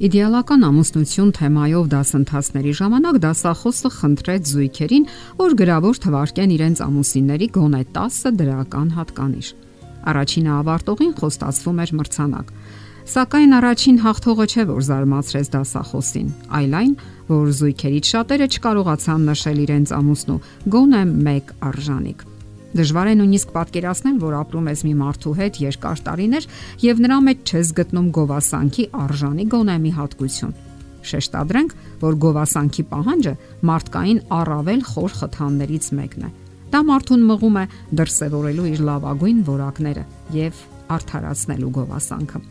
Իդեալական ամուսնություն թեմայով դասընթացների ժամանակ դասախոսը խնդրեց զույգերին, որ գրավոր թվարկեն իրենց ամուսինների գոնե 10 դրական հատկանիշ։ Առաջինը ավարտողին խոստացվում էր մրցանակ։ Սակայն առաջին հաղթողը չէ, որ զարմացրեց դասախոսին, այլ այն, որ զույգերից շատերը չկարողացան նշել իրենց ամուսնու գոնե 1 արժանիք։ Դժվար է նույնիսկ պատկերացնել, որ ապրում ես մի մարդու հետ երկար տարիներ եւ նրա մեջ չես գտնում գովասանքի արժանի գոնե մի հատկություն։ Շեշտադրենք, որ գովասանքի պահանջը մարդկային առավել խոր խթաններից մեկն է։ Դա մարդուն մղում է դրսևորելու իր լավագույն որակները եւ արդարացնելու գովասանքը։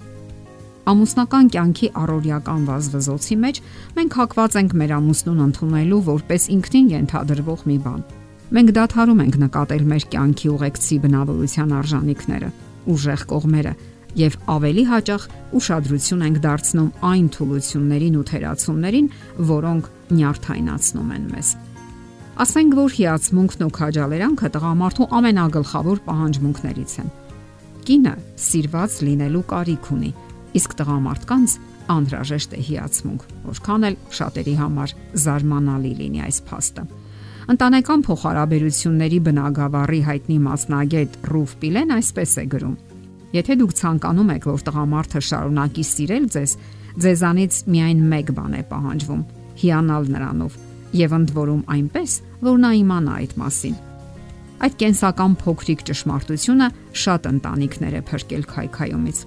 Ամուսնական կյանքի առօրյական վազվզոցի մեջ մենք հակված ենք մեր ամուսնուն ընդունելու որպես ինքնին ենթադրվող մի բան Մենք դադարում ենք նկատել մեր կյանքի ուղեկցի բնավորության արժանինքները, ուժեղ կողմերը եւ ավելի հաճախ ուշադրություն ենք դարձնում այն թուլություններին ու թերացումներին, որոնք նյարդայնացնում են մեզ։ Ասենք որ հիացմունքն ու քաջալերանքը տղամարդու ամենագլխավոր պահանջմունքներից են։ Կինը սիրված լինելու կարիք ունի, իսկ տղամարդկանց անհրաժեշտ է հիացմունք, որքան էլ շատերի համար զարմանալի լինի այս փաստը։ Ընտանեկան փոխհարաբերությունների բնագավառի հայտնի մասնագետ Ռուֆ Պիլեն այսպես է գրում. Եթե դուք ցանկանում եք, որ տղամարդը շարունակի սիրել ձեզ, ձեզանից միայն մեկ բան է պահանջվում՝ հիանալ նրանով եւ ընդ որում այնպես, որ նա իմանա այդ մասին։ Այդ կենսական փոքրիկ ճշմարտությունը շատ ընտանիքներ է փրկել քայքայումից։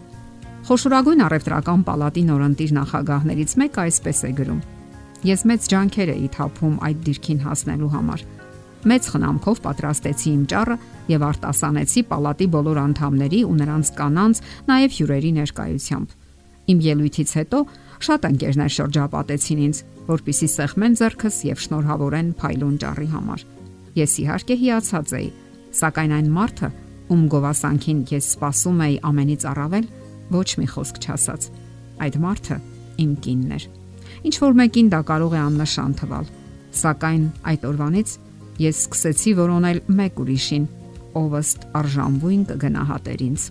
Խոշորագույն առևտրական պալատի նորընտիր նախագահներից մեկը այսպես է գրում. Ես մեծ ջանքեր էի թափում այդ դիրքին հասնելու համար։ Մեծ խնամքով պատրաստեցի իմ ճառը եւ արտասանեցի պալատի բոլոր անդամների ու նրանց կանանց, նաեւ հյուրերի ներկայությամբ։ Իմ ելույթից հետո շատ ընկերներ շրջապատեցին ինձ, որpիսի սեղմեն зерքս եւ շնորհավորեն փայլուն ճառի համար։ Ես իհարկե հիացած էի, սակայն այն մարդը, ում գովասանքին ես սпасում էի ամենից առավել, ոչ մի խոսք չասաց։ Այդ մարդը իմ կինն էր։ Ինչ որ մեկին դա կարող է աննշան թվալ, սակայն այդ օրվանից ես սկսեցի որոնել մեկ ուրիշին, ով ըստ արժանվույն կգնահատեր ինձ։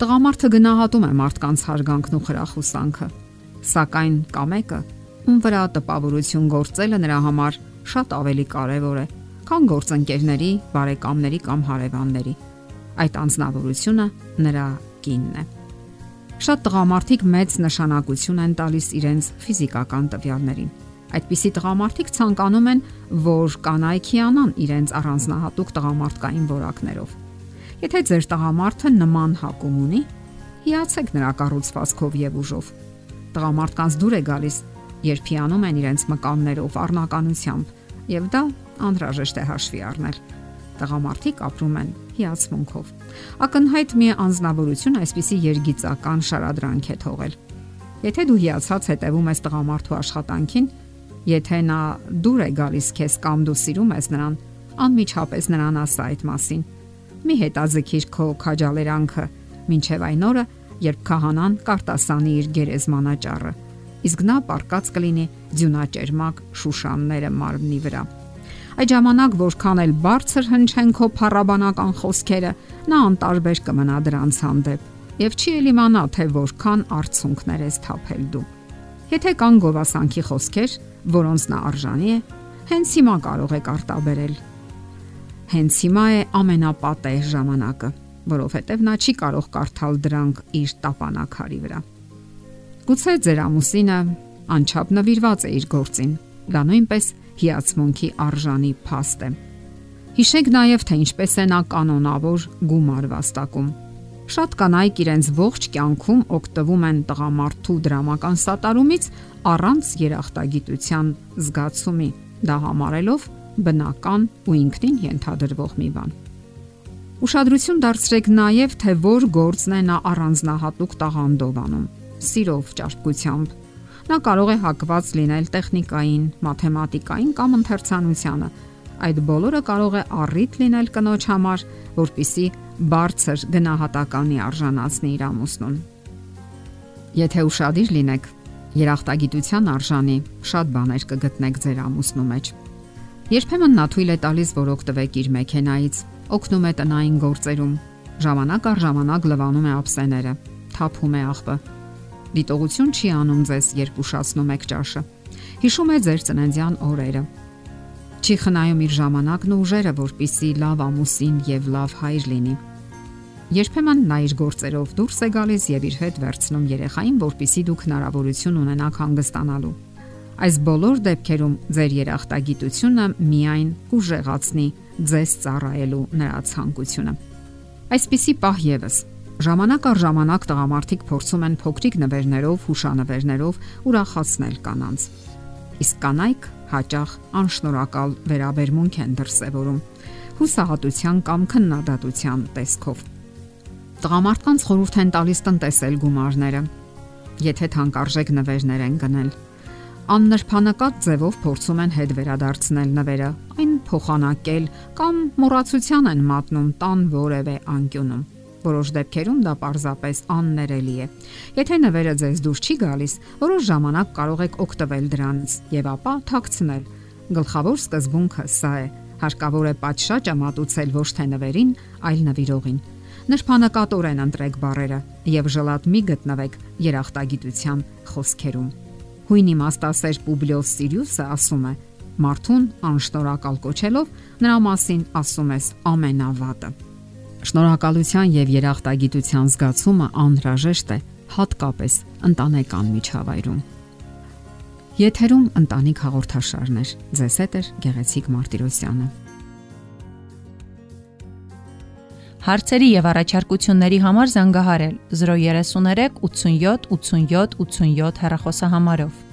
Տղամարդը գնահատում է մարդկանց հարգանքն ու խրախուսանքը, սակայն կա մեկը, ում վրա տպավորություն գործելը նրա համար շատ ավելի կարևոր է, քան գործընկերների, բարեկամների կամ հարևանների։ Այդ անznավորությունը նրա կինն է։ Շատ տղամարդիկ մեծ նշանակություն են տալիս իրենց ֆիզիկական տվյալներին։ Այդպիսի տղամարդիկ ցանկանում են, որ կանայք հիանան իրենց առանձնահատուկ տղամարդկային որակներով։ Եթե ձեր տղամարդը նման հակում ունի, հիացեք նրա կառուցվածքով եւ ուժով։ Տղամարդկանց դուր է գալիս, երբ հիանում են իրենց մկաններով, առնականությամբ, եւ դա անհրաժեշտ է հաշվի առնել տղամարդիկ ապրում են հիացմունքով։ Ակնհայտ մի անznավորություն այսպիսի երգիծական շարադրանք է թողել։ Եթե դու հիացած հետևում ես տղամարդու աշխատանքին, եթե նա դուր է գալիս քեզ կամ դու սիրում ես նրան, անմիջապես նրան ասա այդ մասին։ Մի հետաձգիր քո քաջալերանքը, ինչև այն օրը, երբ քահանան կարտասանի իր գերեզմանաճառը, իսկ նա պարկած կլինի ձյունաճերմակ շուշանները մարմնի վրա։ Այդ ժամանակ որքան էլ բարձր հնչեն քո փառաբանական խոսքերը, նա անտարբեր կմնա դրանց հանդեպ եւ չի էլ իմանա թե որքան արցունքներ ես թափել դու։ Եթե կան գովասանքի խոսքեր, որոնց նա արժանի է, հենց հիմա կարող եք արտաբերել։ Հենց հիմա է ամենապատեժ ժամանակը, որովհետև նա չի կարող կարդալ դրանք իր տապանակարի վրա։ Գուցե ձեր ամուսինը անչափ նվիրված է իր գործին։ Դա նույնպես հիացմունքի արժանի փաստ է։ Հիշեք նաև թե ինչպես է նա կանոնավոր գումար վաստակում։ Շատ կանայք իրենց ողջ կյանքում օգտվում են տղամարդու դրամական սատարումից առանց երախտագիտության զգացումի, դա համարելով բնական ու ինքնին ենթադրվող մի բան։ Ուշադրություն դարձրեք նաև թե որ գործն է նա առանձնահատուկ տաղանդով անում՝ սիրով, ճարպկությամբ, Նա կարող է հակված լինել տեխնիկային, մաթեմատիկային կամ ընթերցանությանը։ Այդ բոլորը կարող է առիթ լինել կնոջ համար, որpիսի բարձր գնահատականի արժանացնի իր ամուսնուն։ Եթե ուրախadir լինեք, երախտագիտության արժանի շատ բաներ կգտնեք ձեր ամուսնու մեջ։ Երբեմն նա թույլ է տալիս, որ օգտվեք իր մեքենայից, օգնում է տնային գործերում, ժամանակ առ ժամանակ լվանում է ափսեները, թափում է աղբը, Դիտողություն չի անում ձեզ, երբ ուշացնում եք ճաշը։ Հիշում է ձեր ծննդյան օրերը։ Չի խնայում իր ժամանակն ու ուժերը, որpիսի լավ ամուսին եւ լավ հայր լինի։ Երբեմն նա իր գործերով դուրս է գալիս եւ իր հետ վերցնում երեխային, որpիսի դուք հնարավորություն ունենաք հանգստանալու։ Այս բոլոր դեպքերում ձեր երախտագիտությունը միայն կուժեղացնի ձեզ ծառայելու նրա ցանկությունը։ Այսպիսի պահ եւս Ժամանակ առ ժամանակ տղամարդիկ փորձում են փոքրիկ նվերներով, հուշանվերներով ուրախացնել կանանց։ Իսկ կանայք հաճախ անշնորհակալ վերաբերմունք են դրսևորում հուսահատության կամ քննադատության տեսքով։ Տղամարդկանց խորհուրդ են տալիս տնտեսել գումարները, եթե թանկարժեք նվերներ են գնել։ Աննրբանակատ ձևով փորձում են հետ վերադարձնել նվերը, այն փոխանակել կամ մոռացության են մատնում տան որևէ անկյունում Որոշ դեպքերում դա պարզապես աններելի է։ Եթե նվերը ձեզ դուր չի գալիս, որոշ ժամանակ կարող եք օգտվել դրանից եւ ապա թաքցնել։ Գլխավոր սկզբունքը սա է. հարկավոր է պատշաճը մատուցել ոչ թե նվերին, այլ նվիրողին։ Նրբանակատորեն ընտրեք բարերը եւ ժլատ մի գտնվեք երախտագիտության խոսքերում։ Հույն իմաստասեր Պուբլիոս Սիրիուսը ասում է. Մարդուն անշնորհակալ կոչելով նրա մասին ասում ես ամենավատը։ Շնորհակալության եւ երախտագիտության զգացումը անհրաժեշտ է հատկապես ընտանեկան միջավայրում։ Եթերում ընտանիք հաղորդաշարներ։ Ձեզ հետ է Գեղեցիկ Մարտիրոսյանը։ Հարցերի եւ առաջարկությունների համար զանգահարել 033 87 87 87 հեռախոսահամարով։